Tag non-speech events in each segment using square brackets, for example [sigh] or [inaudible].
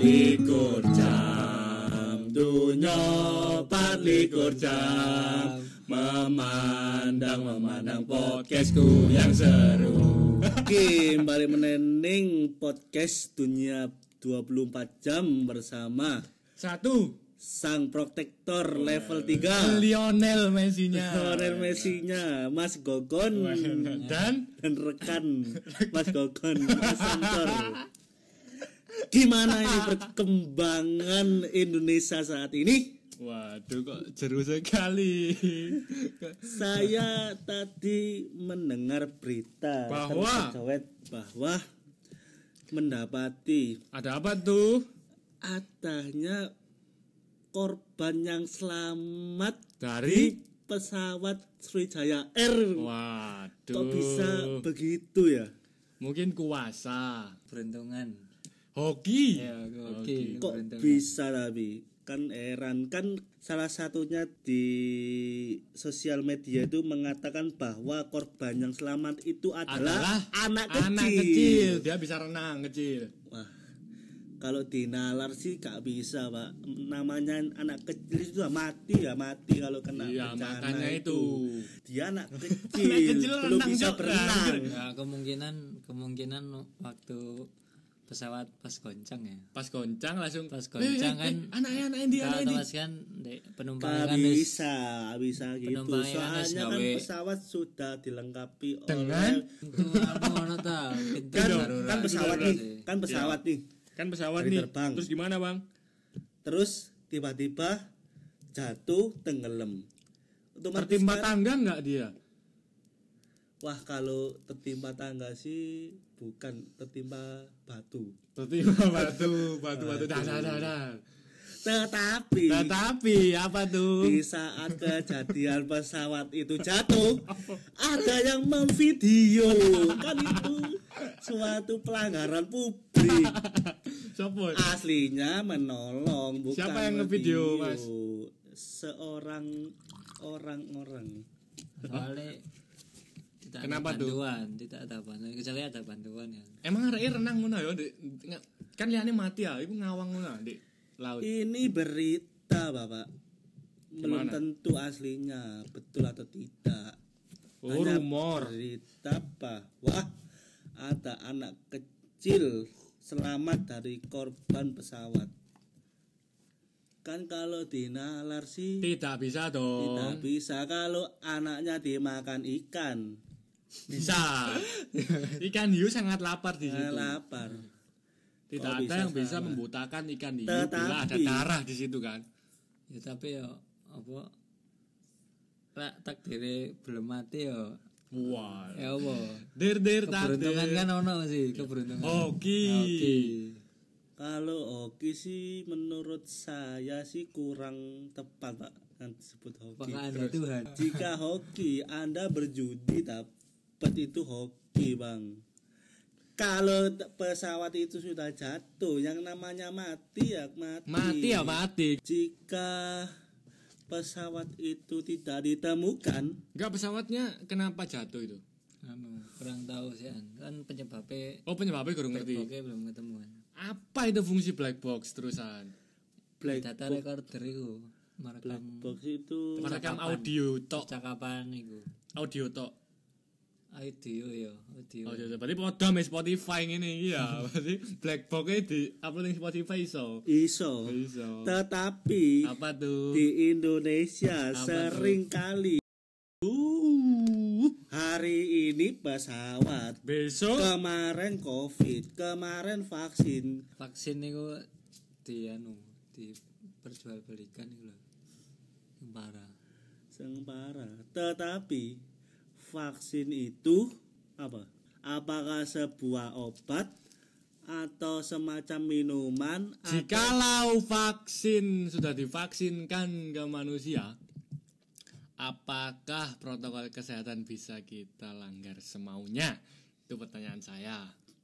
likur jam. Dunya pat likur jam. Memandang memandang podcastku yang seru. Oke, balik meneneng podcast dunia 24 jam bersama Satu. Sang protektor level 3 Lionel Messi-nya. Lionel Messi-nya Mas Gogon Dan? Dan rekan [laughs] Mas Gogon Mas Santor. Gimana ini perkembangan Indonesia saat ini? Waduh kok jeru sekali Saya tadi mendengar berita Bahwa? terkejut bahwa mendapati Ada apa tuh? adanya korban yang selamat Dari pesawat Sriwijaya Air. Waduh Kok bisa begitu ya? Mungkin kuasa peruntungan Hoki. Ya oke Kok peruntungan. bisa tapi kan Eran kan salah satunya di sosial media itu mengatakan bahwa korban yang selamat itu adalah, anak kecil. Anak kecil. Dia bisa renang kecil. Wah, kalau di nalar sih gak bisa pak. Namanya anak kecil itu mati ya mati kalau kena Iya bencana makanya itu. Dia anak [laughs] kecil, Anak kecil belum renang, bisa berenang. Ya, kemungkinan kemungkinan waktu pesawat pas goncang ya Pas goncang langsung Pas goncang kan Anaknya anaknya dia Kalau anaknya otomatis kan penumpang kan bisa, bisa gitu. Penumpangnya kan Soalnya kan pesawat sudah dilengkapi Dengan? kan, kan pesawat nih, kan Iya. pesawat nih. Kan pesawat nih terbang. Terus gimana bang? Terus tiba-tiba jatuh tenggelam. Tertimpa kan- tangga nggak dia? Wah kalau tertimpa tangga sih bukan tertimpa batu. Tertimpa [laughs] batu Batu batu dah dah dah dah Tetapi Tetapi apa tuh? di saat kejadian pesawat itu jatuh, ada yang memvideo kan itu suatu pelanggaran publik. Siapa? Aslinya menolong bukan Siapa yang ngevideo, video. Mas? Seorang orang-orang. soalnya tidak Kenapa ada tuh? bantuan tidak ada bantuan kecuali ada bantuan ya Emang arek renang ngono ya, Kan liane mati ya, iku ngawang ngono di laut. Ini berita, Bapak. Belum Gimana? tentu aslinya betul atau tidak. Oh, Hanya rumor. Berita bahwa ada anak kecil selamat dari korban pesawat. Kan kalau di nalar sih Tidak bisa tidak dong. bisa kalau anaknya dimakan ikan. Bisa. [laughs] Ikan hiu sangat lapar di situ. lapar. Tidak Kok ada bisa yang bisa salah? membutakan ikan hiu bila ada Tetapi- darah di situ kan. ya tapi ya apa Lek takdire belum mati ya Wah. ya apa Der der tak keberuntungan kan ono sih keberuntungan Oke. Oke. Kalau hoki sih menurut saya sih kurang tepat pak kan disebut hoki. Tuhan Jika hoki Anda berjudi dapat itu hoki bang. Kalau pesawat itu sudah jatuh, yang namanya mati ya mati. Mati ya mati. Jika pesawat itu tidak ditemukan, Enggak pesawatnya kenapa jatuh itu? anu kurang tahu sih An. kan penyebabnya Oh penyebabnya kurang ngerti. oke belum ketemu kan Apa itu fungsi black box terusan? black data recorder itu merekam box itu Merekam audio tok, percakapan itu audio tok. Audio ya audio Oh, iya, berarti podo me Spotify ngene iki ya. [laughs] Berarti black box di upload ning Spotify iso. iso. Iso. Tetapi Apa tuh? di Indonesia sering kali Uh, hari ini pesawat besok kemarin covid kemarin vaksin vaksin itu di anu diperjualbelikan itu loh Yang parah yang parah tetapi vaksin itu apa apakah sebuah obat atau semacam minuman atau- Jikalau vaksin sudah divaksinkan ke manusia, apakah protokol kesehatan bisa kita langgar semaunya? Itu pertanyaan saya.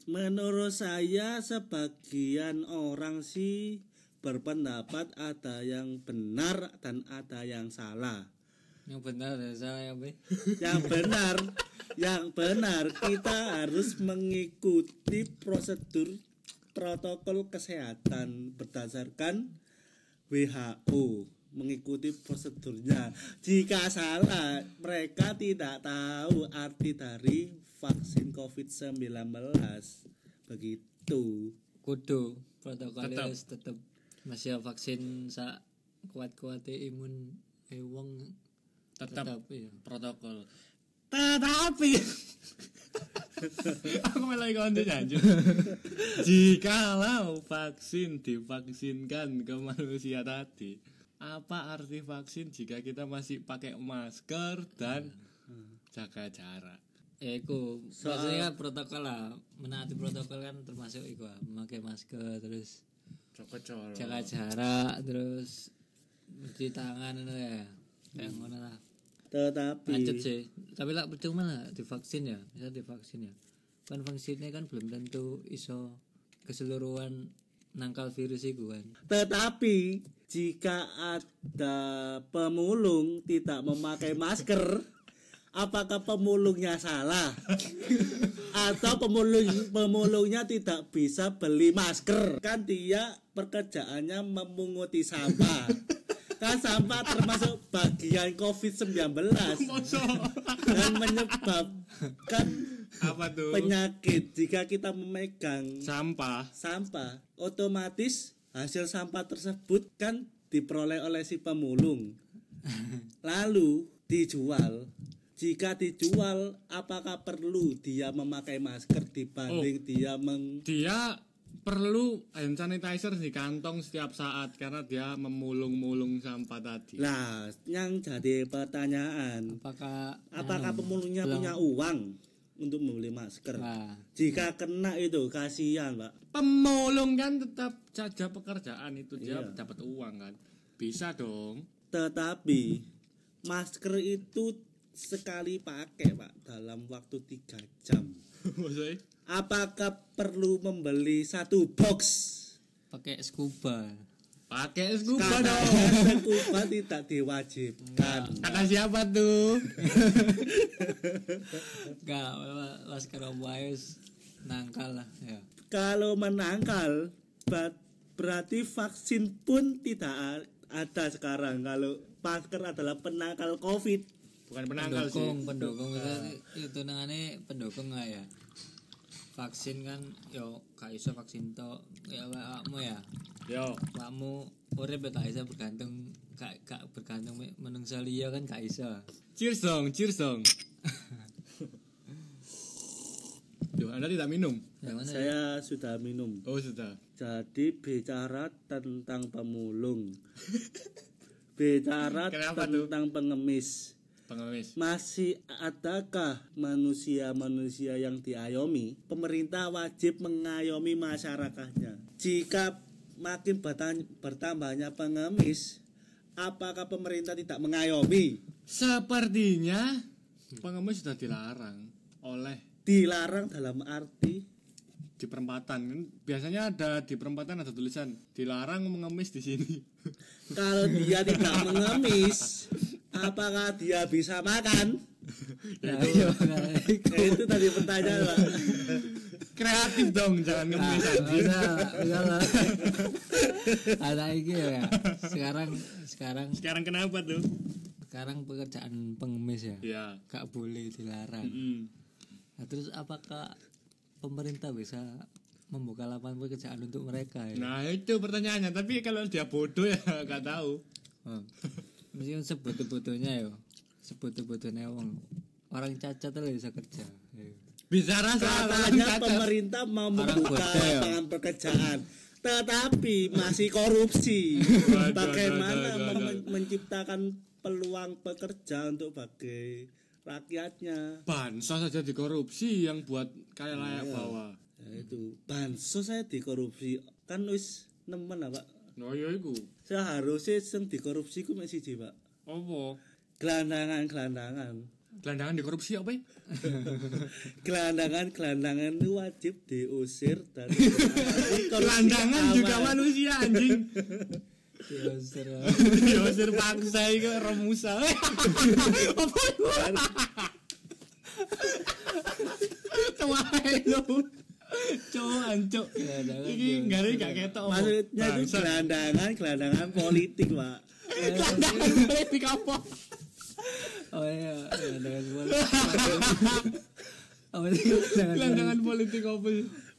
menurut saya sebagian orang sih berpendapat ada yang benar dan ada yang salah yang benar dari saya [laughs] yang benar yang benar kita harus mengikuti prosedur protokol kesehatan berdasarkan WHO mengikuti prosedurnya. Jika salah, mereka tidak tahu arti dari vaksin COVID-19. Begitu. kudu wis tetep masih vaksin sa kuat-kuatnya imun eh tetap. Iya. protokol. Tetapi. [laughs] Aku malah konten anjir [laughs] jikalau vaksin divaksinkan ke manusia tadi apa arti vaksin jika kita masih pakai masker dan jaga jarak? Ya iku. Soal- maksudnya kan protokol lah. Menaati protokol kan termasuk iku ah, memakai masker terus jaga jarak. terus cuci tangan itu ya. Kayak ngono lah Tetapi lanjut sih tapi lah percuma lah divaksin ya bisa divaksin ya kan vaksinnya kan belum tentu iso keseluruhan nangkal virus itu kan Tetapi jika ada pemulung tidak memakai masker, apakah pemulungnya salah? Atau pemulung pemulungnya tidak bisa beli masker? Kan dia pekerjaannya memunguti sampah. Kan sampah termasuk bagian COVID-19 dan menyebabkan apa tuh? penyakit. Jika kita memegang sampah. sampah otomatis hasil sampah tersebut kan diperoleh oleh si pemulung. Lalu dijual. Jika dijual apakah perlu dia memakai masker dibanding dia meng dia perlu hand sanitizer di kantong setiap saat karena dia memulung-mulung sampah tadi Nah, yang jadi pertanyaan, apakah apakah anu, pemulungnya belum- punya uang untuk membeli masker? nah Jika kena itu kasihan, Pak. pemulung kan tetap saja pekerjaan itu dia Iya. dapat uang kan bisa dong Tetapi masker itu sekali pakai, Pak, dalam waktu tiga jam. [laughs] maksudnya Apakah perlu membeli satu box? pakai scuba pakai scuba Karena dong [laughs] scuba tidak diwajibkan. kata siapa tuh [laughs] enggak masker wise nangkal lah ya Kalau menangkal, ber- berarti vaksin pun tidak ada sekarang. Kalau masker adalah penangkal COVID. bukan penangkal sih pendukung pendukung itu nangane pendukung nggak ya vaksin kan yo gak iso vaksin to ya awakmu ya yo awakmu urip ya gak iso bergantung gak, gak bergantung me- menungsa liya kan gak iso cheers dong cheers dong [laughs] Duh, anda tidak minum ya mana ya? Saya sudah minum. oh sudah Jadi bicara tentang pemulung. [laughs] bicara Kenapa tuh? tentang pengemis. Pengemis Masih adakah manusia-manusia yang diayomi? Pemerintah wajib mengayomi masyarakatnya. Jika makin bertambahnya pengemis, apakah pemerintah tidak mengayomi? sepertinya pengemis sudah dilarang oleh Dilarang dalam arti di perempatan kan biasanya ada di perempatan ada tulisan dilarang mengemis di sini kalau dia tidak mengemis, [laughs] apakah dia bisa makan? ya iya Ya, [laughs] itu tadi pertanyaan, Pak. kreatif dong jangan ngemis anjir bisa bisa lah. Ada iki ya sekarang sekarang. Sekarang kenapa tuh? Sekarang pekerjaan pengemis ya? Ya gak boleh dilarang. Mm. Nah, terus apakah pemerintah bisa membuka lapangan pekerjaan untuk mereka ya? nah itu pertanyaannya. Tapi kalau dia bodoh ya nggak tahu. Oh. [laughs] Mesti sebutu-butunya ya. Sebutu-butunya wong. Orang cacat lah bisa kerja. Bicara soal orang Katanya cacat. pemerintah mau membuka lapangan pekerjaan, tetapi masih korupsi. Bagaimana menciptakan peluang pekerja untuk bagi rakyatnya? bansos saja dikorupsi yang buat kayak layak bawah Ya itu bansos saya dikorupsi kan wis nemen lah, Pak. no ya iku Seharusnya sing dikorupsi ku mek siji, Pak. apa? Gelandangan-gelandangan. gelandangan dikorupsi apa ya? [laughs] Gelandangan-gelandangan itu wajib diusir dari [laughs] gelandangan juga manusia anjing. Ya, seru. diusir paksa itu romusa [laughs] apa? Itu Tuai lu Cuk, ancuk. Gelandangan Iki yo. gak gak ketok. Maksudnya itu Bangsat. gelandangan, gelandangan politik, Pak. Gelandangan [laughs] politik apa? Oh iya, gelandangan bola. Apa sih gelandangan politik apa?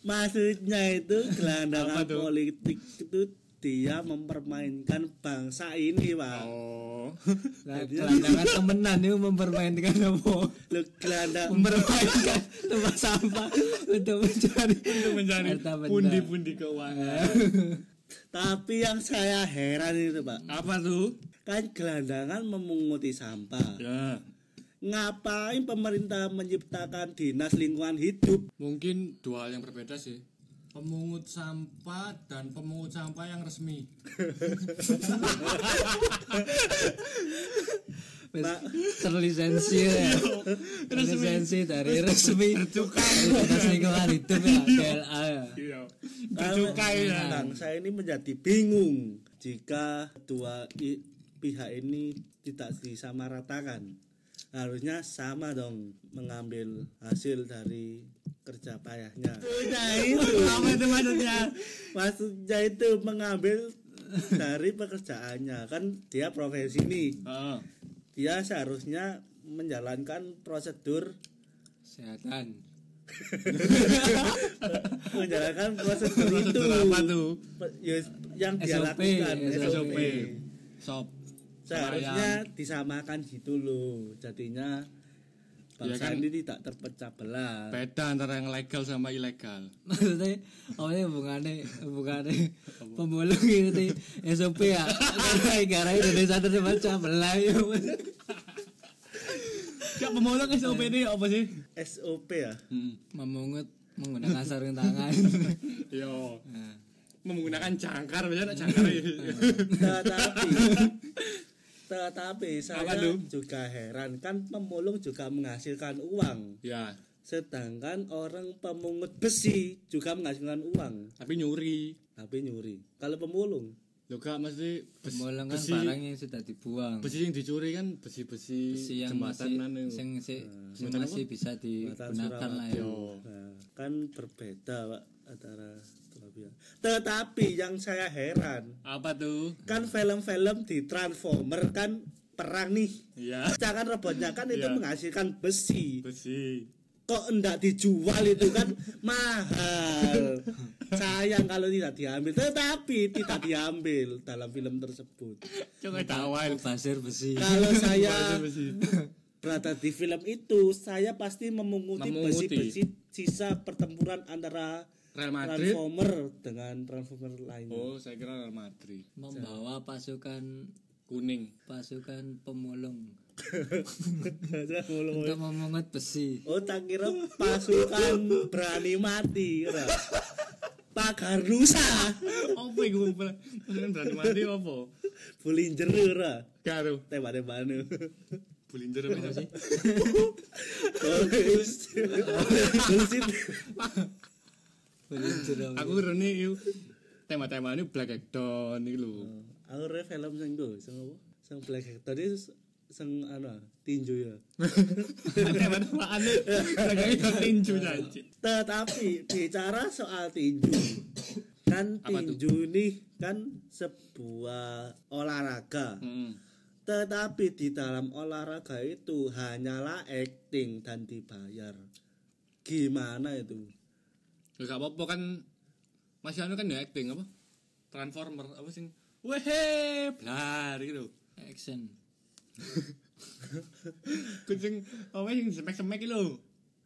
Maksudnya itu gelandangan tuh? politik itu dia mempermainkan bangsa ini, Pak. Oh. [laughs] Nah, gelandangan temenan itu mempermainkan apa? Lu gelandang Mempermainkan tempat sampah untuk mencari Untuk mencari pundi-pundi keuangan. [laughs] Tapi yang saya heran itu, Pak. Apa tuh? Kan gelandangan memunguti sampah. Ya. Ngapain pemerintah menciptakan dinas lingkungan hidup? Mungkin dua hal yang berbeda sih. Pemungut sampah dan pemungut sampah yang resmi. Pak. terlisensi ya. Terlisensi dari resmi Tercukai. Dinas Lingkungan Hidup ya DLA ya. Iya. Karena Tercukai ya. bangsa ini menjadi bingung jika dua pihak ini tidak disamaratakan. Harusnya sama dong mengambil hasil dari kerja payahnya. Maksudnya itu. Apa itu maksudnya? [laughs] Maksudnya itu mengambil dari pekerjaannya kan dia profesi nih Ah, dia seharusnya menjalankan prosedur Kesehatan. [laughs] menjalankan prosedur itu apa tuh? Ya, yang dia SOP, lakukan SOP. Sop. Seharusnya disamakan gitu loh jadinya bangsa Iya kan? ini tidak terpecah belah Beda antara yang legal sama ilegal. [laughs] Maksudnya apa ya hubungannya hubungannya pemulung itu SOP ya karena negara Indonesia terpecah belah ya. Gak pemulung SOP ini apa sih? SOP ya Memungut menggunakan sarung tangan. [laughs] Yo. Nah, Menggunakan jangkar, biasanya jangkar ya. tetapi tetapi saya juga heran kan pemulung juga menghasilkan uang. Ya, sedangkan orang pemungut besi juga menghasilkan uang. Tapi nyuri. tapi nyuri. Kalau pemulung Lo gak mesti bes- pemulung kan besi, barang yang sudah dibuang. besi yang dicuri kan besi-besi Besi yang jembatan masih sing, sing Jembatan masih bisa Jembatan digunakan lah ya. Nah, kan berbeda pak antara. Tetapi yang saya heran Apa tuh? kan film-film di Transformer kan perang nih. Iya. Jangan robotnya kan itu Iya. menghasilkan besi. Besi. Kok enggak dijual itu kan [laughs] mahal. Sayang kalau tidak diambil. Tetapi tidak diambil dalam film tersebut. Coba tawal. Pasir besi. Kalau [laughs] saya besi. [laughs] berada di film itu, saya pasti memunguti besi-besi sisa pertempuran antara Real Madrid. Transformer dengan Transformer lainnya. Oh, saya kira Real Madrid. Membawa pasukan Kuning. pasukan pemulung untuk memungut besi. oh, tak kira pasukan berani mati. Ora. Pagar Nusa, Apa iku pasukan berani mati apa? Bulinger ora. Karo Tembak-tembakan. bulinjer apa sih? Bullshit. Belinjer apa? Aku rene iku tema-tema ini Black Hawk iki lho. Aku re film sing go, sing apa? Sing Black Hawk tadi sing anu tinju ya. Hawk tinju janji. Tetapi bicara soal tinju, kan Apa tuh? tinju ini kan sebuah olahraga. Heeh. Tetapi di dalam olahraga itu hanyalah acting dan dibayar. Gimana itu? Ya gak apa-apa kan masih anu kan ya acting apa? Transformer apa sing Wehe, blar gitu. Action. Kucing apa sing semek-semek lho.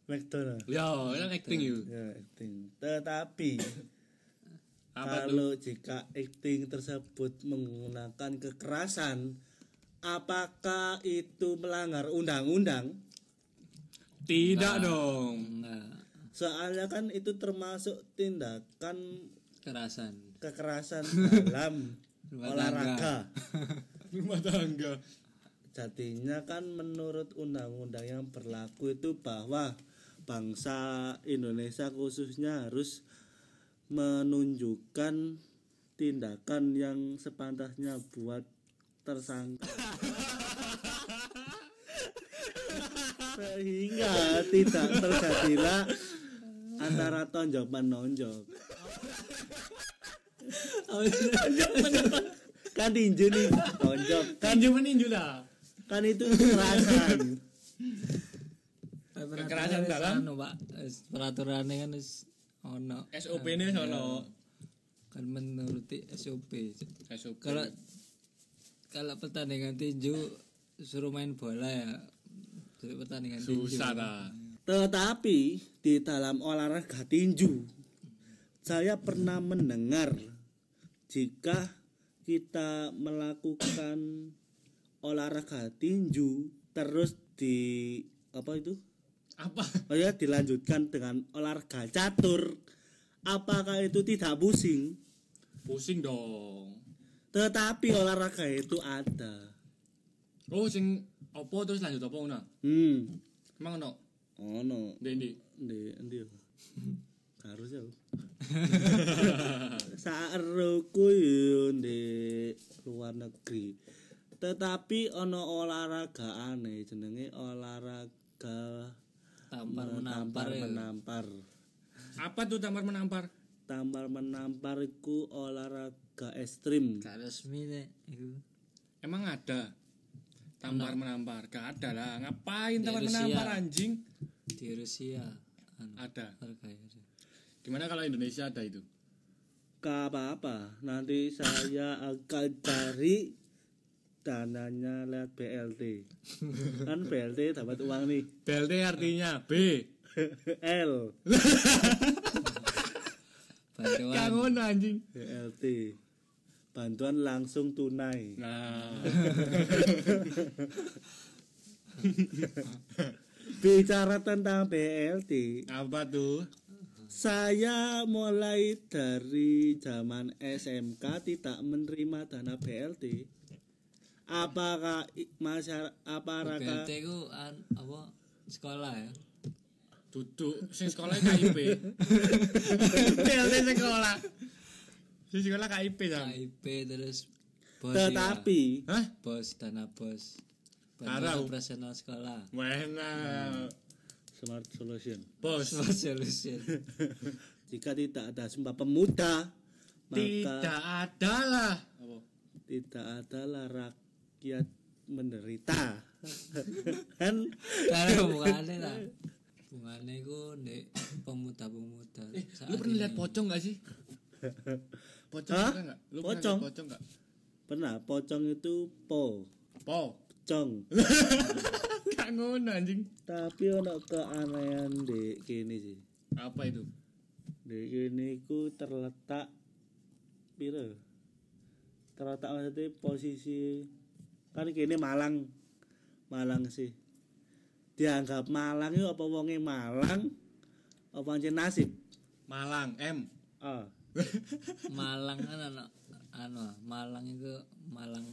McDonald. Ya, itu acting itu. Ya, acting. Tetapi Apa tuh? kalau jika acting tersebut menggunakan kekerasan, apakah itu melanggar undang-undang? Tidak dong. Enggak. Soalnya kan itu termasuk tindakan Kerasan. kekerasan dalam Rumah olahraga. [laughs] Rumah tangga. [laughs] Jadinya kan menurut undang-undang yang berlaku itu bahwa bangsa Indonesia khususnya harus menunjukkan tindakan yang sepantasnya buat tersangka. Sehingga tidak terjadilah antara tonjok menonjok kan tinju nih tonjok kan Tinju meninju lah. Kan itu kekerasan Kekerasan dalam? anu, Pak. Peraturannya kan wis ono SOP ini sono kan menuruti SOP. SOP. Kalau kalau pertandingan tinju suruh main bola ya. Jadi pertandingan tinju. susah lah. Tetapi di dalam olahraga tinju saya pernah mendengar jika kita melakukan olahraga tinju terus di apa itu? Apa? Oh ya dilanjutkan dengan olahraga catur apakah itu tidak pusing? Pusing dong. Tetapi olahraga itu ada. Oh sing opo terus lanjut opo ngono? Hmm. Emang ono? Oh no. Ndi ndi. Di endi ya? [laughs] Harus ya. [laughs] Saeruku yo di luar negeri. Tetapi ono olahraga aneh jenenge olahraga Tampar menampar ya. menampar. Apa tuh tampar menampar? Tampar menampar iku olahraga ekstrim. Gak resmi nih iku. Emang ada tampar menampar? Gak ada lah. Ngapain tampar Rusia. menampar anjing? di Rusia anu Ada. Gimana kalau Indonesia ada itu? Gak apa-apa. Nanti saya akan cari dananya lewat BLT. kan BLT dapat uang nih. BLT artinya B. L [laughs] bantuan Gak ngono anjing. BLT bantuan langsung tunai Nah, [laughs] bicara tentang BLT apa tuh? saya mulai dari zaman SMK tidak menerima dana BLT apakah masyarakat apakah BLT ku an, apa sekolah ya Duduk sing sekolah KIP. BLT [laughs] sekolah. Sing sekolah KIP jam. KIP terus bos ya. tetapi Hah? bos dana bos bantuan operasional sekolah Mana? smart solution Bos. Bos solution [laughs] jika tidak ada sumpah pemuda maka Tidak ada lah. Apa? tidak adalah rakyat menderita kan karena bungane lah bungane ku ndek pemuda-pemuda Eh, lu pernah lihat pocong gak sih? Pocong Hah? Lu Pocong? pernah pocong gak? pernah pocong itu po Po. cong [laughs] Gak ngono anjing. tapi ono keanehan di kini sih Apa itu? di kini ku terletak piro terletak maksudnya posisi kan kini Malang Malang sih dianggap Malang itu apa wonge Malang apa aja nasib Malang M. ah [laughs] Malang kan anak anu Malang itu Malang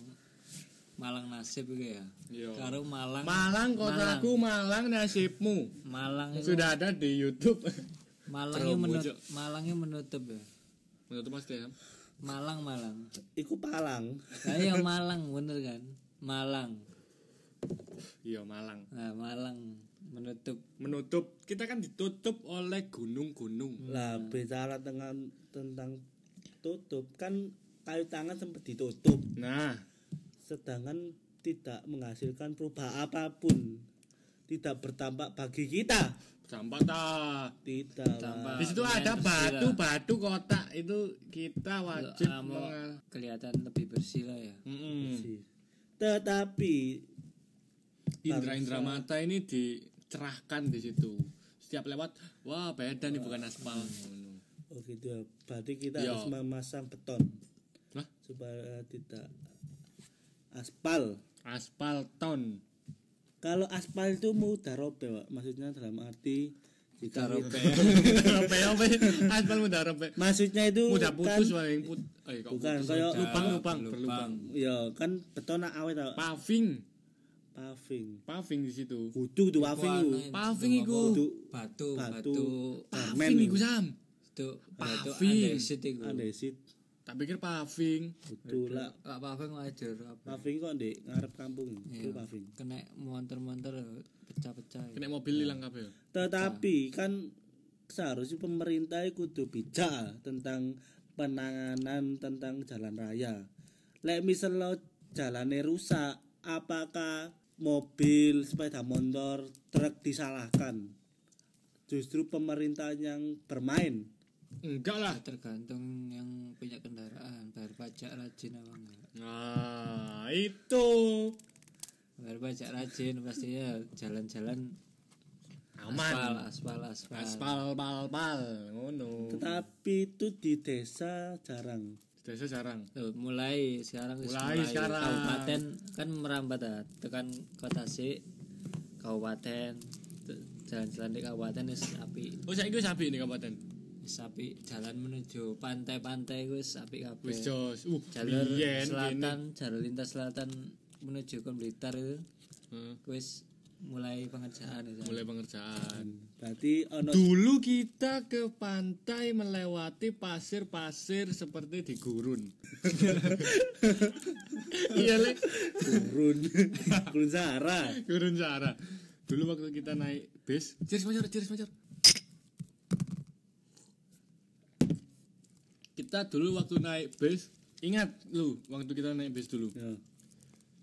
Malang nasib itu ya Iya. karo Malang Malang kotaku Malang nasibmu. Malang itu Sudah ada di YouTube. Malang itu Ceroboh, menutup Cok. Malang itu menutup ya Menurut Mas Dem. Malang Malang iku Palang Nah, ya Malang bener kan Malang Iya Malang. nah Malang menutup Menutup. Kita kan ditutup oleh gunung-gunung. lah bicara dengan tentang tutup kan kayu tangan sempat ditutup Nah, sedangkan tidak menghasilkan perubahan apa pun tidak bertampak bagi kita sampah ta. tidak. Di situ ada bersih batu, lah. batu kotak itu kita wajib mengal. kelihatan lebih bersih lah ya Mm-mm. Sih. Tetapi Indra-indra mata ini dicerahkan di situ. Setiap lewat, wah beda nih bukan aspal. Oh gitu ya berarti kita Iya. harus memasang beton Lah, supaya tidak aspal aspal ton. kalau aspal itu mudah robek Pak. maksudnya dalam arti Robe, kita- robe, [laughs] robe, aspal mudah robe. maksudnya itu Mudah kan putus paling put. Eh, Bukan, putus? kayak- lubang, lubang, Lubang. berlubang. ya kan beton nak awet tau Paving, paving paving di situ. kudu tuh paving itu itu Paving iku. kudu batu Batu. Paving itu. iku sam. itu batu Paving. andesit iku andesit Tak pikir paving. kudu lah Kak paving wajar paving kok di ngarep kampung itu Iya. paving kena monter-monter pecah-pecah Kena mobil hilang kabel. tetapi kan seharusnya pemerintah kudu bijak tentang penanganan tentang jalan raya. Lek misalnya jalannya rusak, apakah mobil, sepeda motor, truk disalahkan? Justru pemerintah yang bermain. Enggak lah. tergantung yang punya kendaraan bayar pajak rajin apa enggak Nah, itu. Bayar pajak rajin pastinya jalan-jalan Aman. aspal aspal aspal, Aspal pal pal ngono. Tetapi itu di desa jarang. Desa jarang. Tuh, mulai sekarang wis Mulai sekarang. kabupaten kan merambat ah. tekan kota sik kabupaten jalan-jalan di kabupaten wis api Oh, saiki wis api nih kabupaten. wis api jalan menuju pantai-pantai wis api kabeh Wis jos. Uh, jalur biyen selatan jalur lintas selatan menuju ke Blitar itu. Heeh. wis mulai pengerjaan itu Mulai pengerjaan. Berarti ono Dulu kita ke pantai melewati pasir-pasir seperti di gurun. [laughs] iya, Le. gurun, gurun Sahara. Gurun Sahara. Dulu waktu kita naik bis, cheers Mayor, cheers Mayor. Kita dulu waktu naik bis, ingat lu waktu kita naik bis dulu. Ya.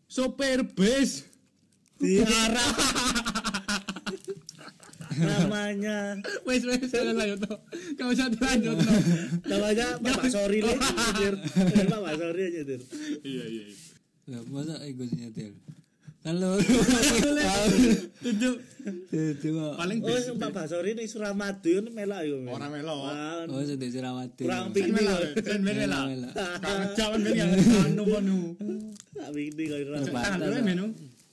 Sopir bis Diarah namanya wes wes jangan lanjut toh. Kau usah dilanjut toh. namanya Pak Sori lagi nyetir Pak Sori aja nyetir Iya iya. iya. lah masa ego nyetir kan lo Tunjuk itu paling oh Pak Sori ini Suramadu ini melak ya men. Orang melok. Oh sudah Suramadu kurang piknik melok, ben melok. Melok. Kangen jaman ben yang anu anu. Tak piknik kok ora. Menu.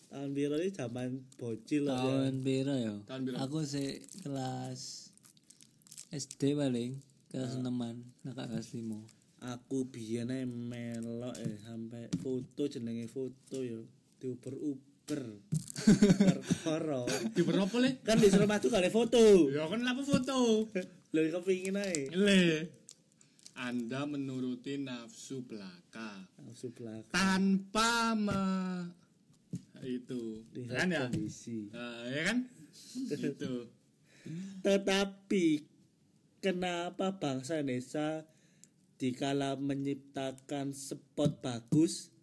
tahun biru ini zaman bocil lah ya. tahun piro ya aku sih kelas SD paling kelas eneman nak kelas lima aku biyen melok eh sampai foto jenenge foto ya diuber-uber perkara [laughs] Di berapa le? kan di Suramadu gak ada foto Ya kan apa foto? [laughs] lho kepingin ae Le. Anda menuruti nafsu belaka nafsu belakang tanpa me itu lihat kan ya? kondisi Nah, ya kan? Gitu. Tetapi kenapa bangsa Indonesia dikala menciptakan spot bagus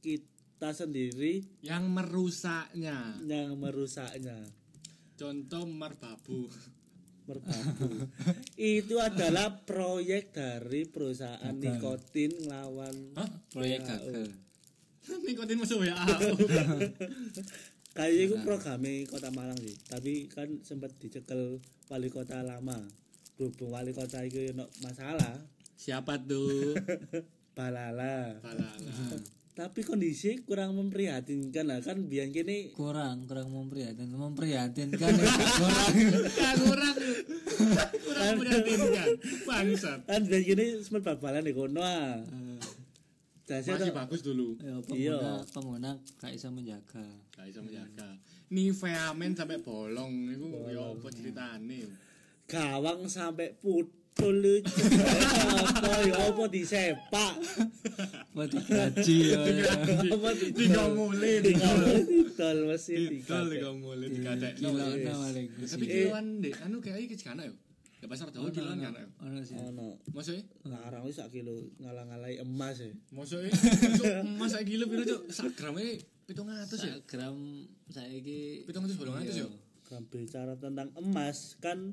kita sendiri Yang merusaknya. yang merusaknya Contoh merbabu. Merbabu [laughs] itu adalah proyek dari perusahaan nikotin ngelawan Hah? proyek WHO. gagal [laughs] Nikotin masuk ya. [laughs] kayaknya itu programnya kota Malang sih tapi kan sempat dicekel wali kota lama berhubung wali kota itu no masalah Siapa tuh? balala Balala. Tapi kondisi kurang memprihatinkan lah kan biar gini kurang kurang memprihatin memprihatinkan ya, [laughs] kurang Kan kurang. Kurang memprihatinkan. Bangsat. kan biar gini sempat bal-balan di kono ah Dasar Masih tuh- bagus dulu. ya, Iya. pengguna pengguna gak bisa menjaga Gak bisa menjaga. Nivea men sampai bolong itu ya apa ceritane? gawang sampai putul lucu apa ya apa disepak buat digaji ya apa di Tiga mulai, tiga tol mulai dikadek. kilo na paling Tapi kiloan deh, anu kayak iki kana yo. Ya pasar tahu kiloan kan ono sih ono Maksudnya? larang wis sak kilo ngalang-ngalai emas ya Maksudnya? Masa kilo piro cuk? Sak gram e 700 ya. sak gram saiki 700 bolong atus yo. kan bicara tentang emas kan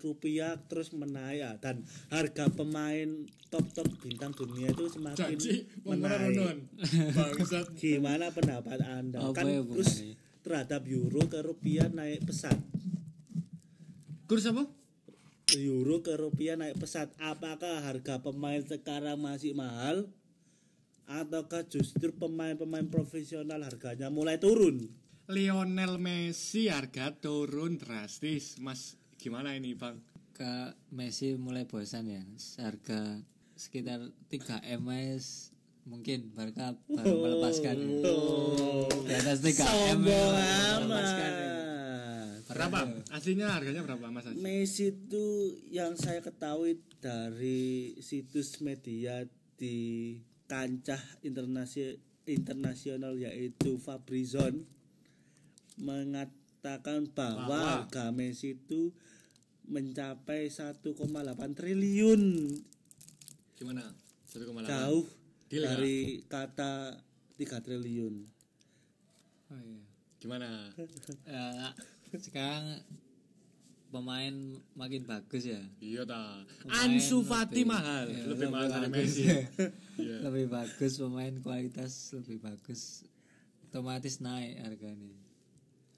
rupiah terus menaik dan harga pemain top-top bintang dunia itu semakin Janji menaik. Gimana pendapat anda? Apa kan ya, terus terhadap euro ke rupiah naik pesat. Kurs apa? euro ke rupiah naik pesat. Apakah harga pemain sekarang masih mahal? Ataukah justru pemain-pemain profesional harganya mulai turun? Lionel Messi harga turun drastis. Mas, gimana ini, Bang? ke Messi mulai bosan ya harga sekitar 3 ms mungkin Barca baru melepaskan di atas 3 m sombong melepaskan Berapa? Aslinya harganya berapa, Mas? Aji? Messi itu yang saya ketahui dari situs media di kancah internasional internasional yaitu Fabrizon mengatakan bahwa Bahwa? harga Messi itu mencapai 1,8 triliun Gimana? 1,8. jauh Deal dari kata 3 triliun Oh, iya. Gimana? Ya, [laughs] sekarang pemain makin bagus ya. Iya ta. Ansu Fati lebih- mahal, iya, lebih mahal dari bagus. Messi. Iya. [laughs] lebih bagus pemain kualitas lebih bagus otomatis naik harganya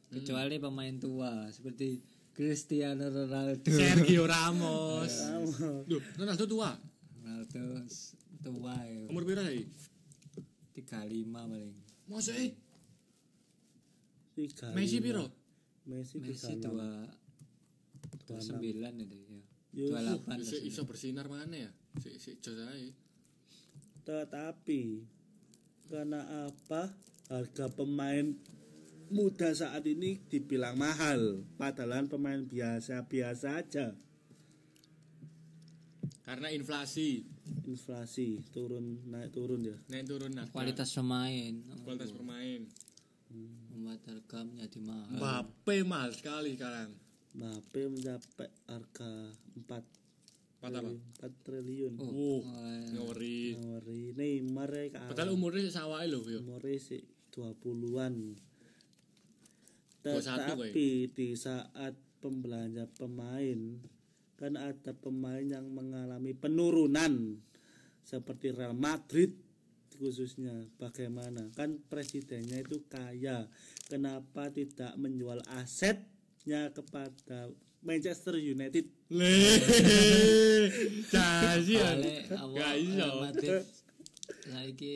kecuali pemain tua seperti Cristiano Ronaldo Sergio [laughs] Ramos. Duh, Ronaldo tua. Ronaldo tua ya Umur berapa sih? 35 paling Masa eh? Tiga Messi lima. piro? Messi Messi tiga dua dua sembilan itu ya Yo, dua delapan iso bersinar mana ya? Si si jos ae. Tetapi karena apa harga pemain muda saat ini dibilang mahal, padahal pemain biasa-biasa aja. Karena inflasi Inflasi turun naik turun ya. naik turun nah. kualitas pemain kualitas pemain. membuat harga menjadi mahal Mbappe mahal sekali sekarang. Mbappe mencapai harga 4 Empat apa? 4 triliun. oh, Wuh, ngori. Ngori Neymar ya. Padahal umurnya sawai lho yo. umurnya sih 20-an. 21 kowe. Tetapi di saat pembelanja pemain kan ada pemain yang mengalami penurunan seperti Real Madrid khususnya bagaimana kan presidennya itu kaya kenapa tidak menjual asetnya kepada Manchester United Le. Awal Gak iso. Real Madrid saiki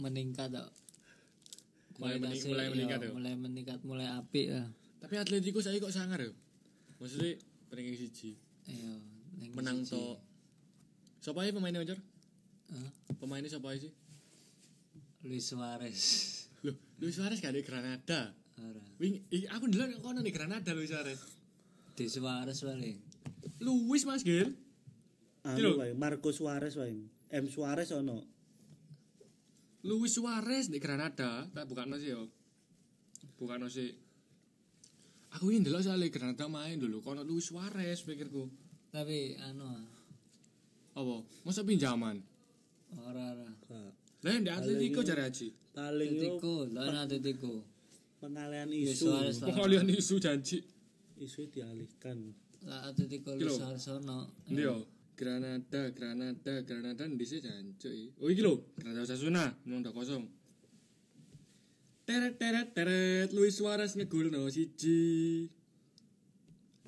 meningkat. Mulai mening- Kualitasnya, mulai iya, meningkat ya? mulai meningkat mulai apik lah Tapi Atletico saya kok sangar yo. Maksudnya ranking siji. iya Menang to. Siapa aja pemainnya Wajar? Hah? Pemainnya siapa sih? Luis Suarez Loh, Luis Suarez gak di Granada. ora Wing, aku dulu kono di Granada Luis Suarez. di Suarez paling Luis Mas Gil. anu Marco Suarez wae M Suarez ono Luis Suarez di Granada, tak bukan sih yo. Bukan sih. Aku ingin dulu soalnya Granada main dulu. Kono Luis Suarez pikirku. tapi anu Apa? Masa pinjaman? ora ora Kak. Lah di Atletico cari aja. paling Atletico lawan Atletico pengalihan Luis isu Pokoknya isu janji. isu dialihkan lah Atletico. Luis Suarez ono Ndi yo? Granada, Granada, Granada di sini jancuk Oh iki lho, Granada Sasuna, menang ndak kosong. Teret teret teret Luis Suarez ngegolno siji.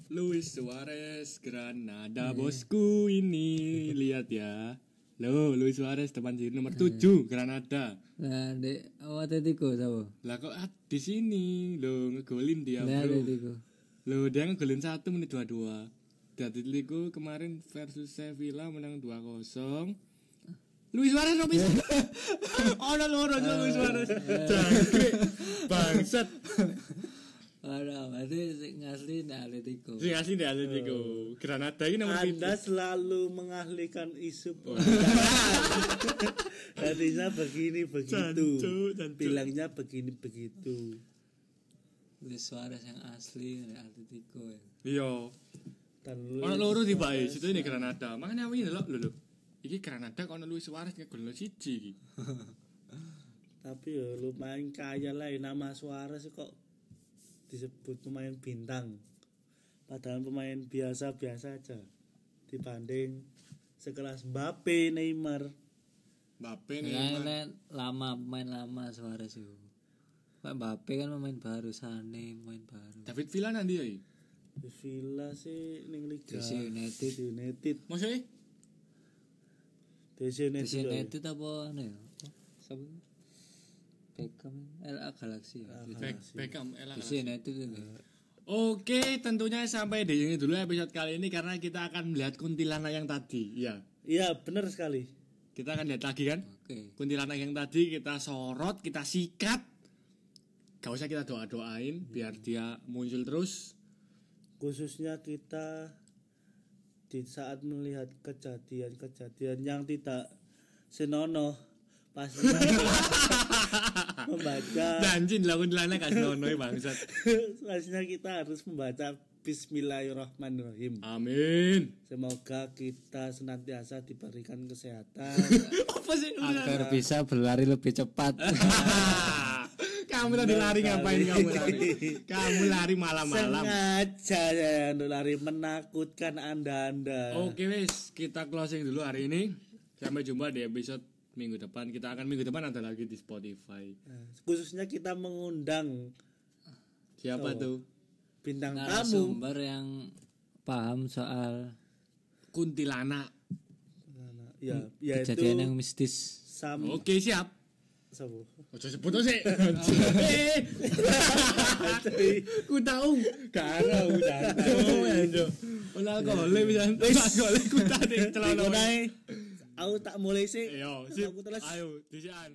Luis Suarez Granada hmm. bosku ini lihat ya. Lo Luis Suarez depan sini nomor iya. tujuh Granada. Lah di oh, Atletico sapa? Lah kok ah, di sini lo ngegolin dia, Bro. Atletico. Lo dia ngegolin satu menit 22. Atletico Liku kemarin versus Sevilla menang 2-0. Luis Suarez opo sih? [laughs] Ono loro yo Luis Suarez. Eh, eh. Jangkrik. [laughs] Bangsat. Ada, berarti sing asli ndak Atletico. Sing asli ndak Atletico. Oh. Granada ini nomor Anda selalu mengahlikan isu oh. Tadinya [laughs] begini begitu. Bilangnya begini begitu. Luis Suarez yang asli dari Atletico. Ya. Iya. Ono loro di bae, situ ini Granada. Makanya aku ini lho lho. Iki Granada kok ono Luis Suarez ngegolno siji iki. [laughs] Tapi ya lumayan kaya lah nama Suarez kok disebut pemain bintang Padahal pemain biasa-biasa aja Dibanding sekelas Mbappe, Neymar Mbappe nih. nek lama pemain lama Suarez itu. Mbappe kan pemain baru Sane pemain baru. David Villa nanti ya. Di Villa sih ning Liga DC United. DC United Maksudnya DC Di United ya. United apa anu ya? Siapa? Beckham LA Galaxy ya. Beck, Beckham elah. Di United itu. Oke, tentunya sampai di sini dulu episode kali ini karena kita akan melihat kuntilanak yang tadi. Iya, Iya benar sekali kita akan lihat lagi kan? Oke. Kuntilanak yang tadi kita sorot, kita sikat. Gak usah kita doa-doain biar dia muncul terus. Khususnya kita di saat melihat kejadian-kejadian yang tidak senonoh pastinya [laughs] membaca Janji lah kuntilanak kasih nono bangsat. [laughs] pastinya kita harus membaca Bismillahirrahmanirrahim. Amin. Semoga kita senantiasa diberikan kesehatan. [laughs] Apa sih? agar bisa berlari lebih cepat kamu tadi lari ngapain kamu lari? [laughs] Kamu lari malam-malam. Sengaja ya untuk lari menakutkan anda-anda. Oke wis, kita closing dulu hari ini. Sampai jumpa di episode minggu depan. Kita akan minggu depan ada lagi di Spotify. Nah, Khususnya kita mengundang Siapa tuh? bintang tamu. narasumber yang paham soal Kuntilanak. Ya, yaitu kejadian yang mistis Sam Oke, siap. Sabo. Ojo sebut sih. Eh, ku. Karo udah. Oh, anjo. Ora gole bisa. Ora gole ku tadi celana. Aku tak mulai sih. Yo, sip. Aku terus. Ayo, disian.